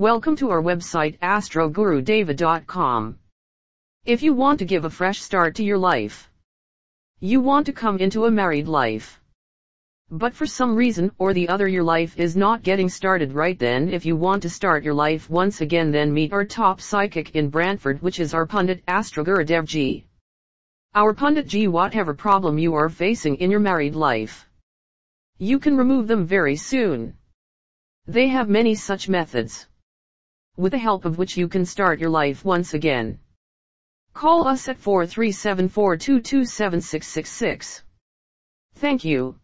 Welcome to our website astrogurudeva.com. If you want to give a fresh start to your life, you want to come into a married life. But for some reason or the other your life is not getting started right then if you want to start your life once again then meet our top psychic in Brantford which is our Pundit Astroguru Ji. Our Pundit ji whatever problem you are facing in your married life. You can remove them very soon. They have many such methods with the help of which you can start your life once again. Call us at 437 Thank you.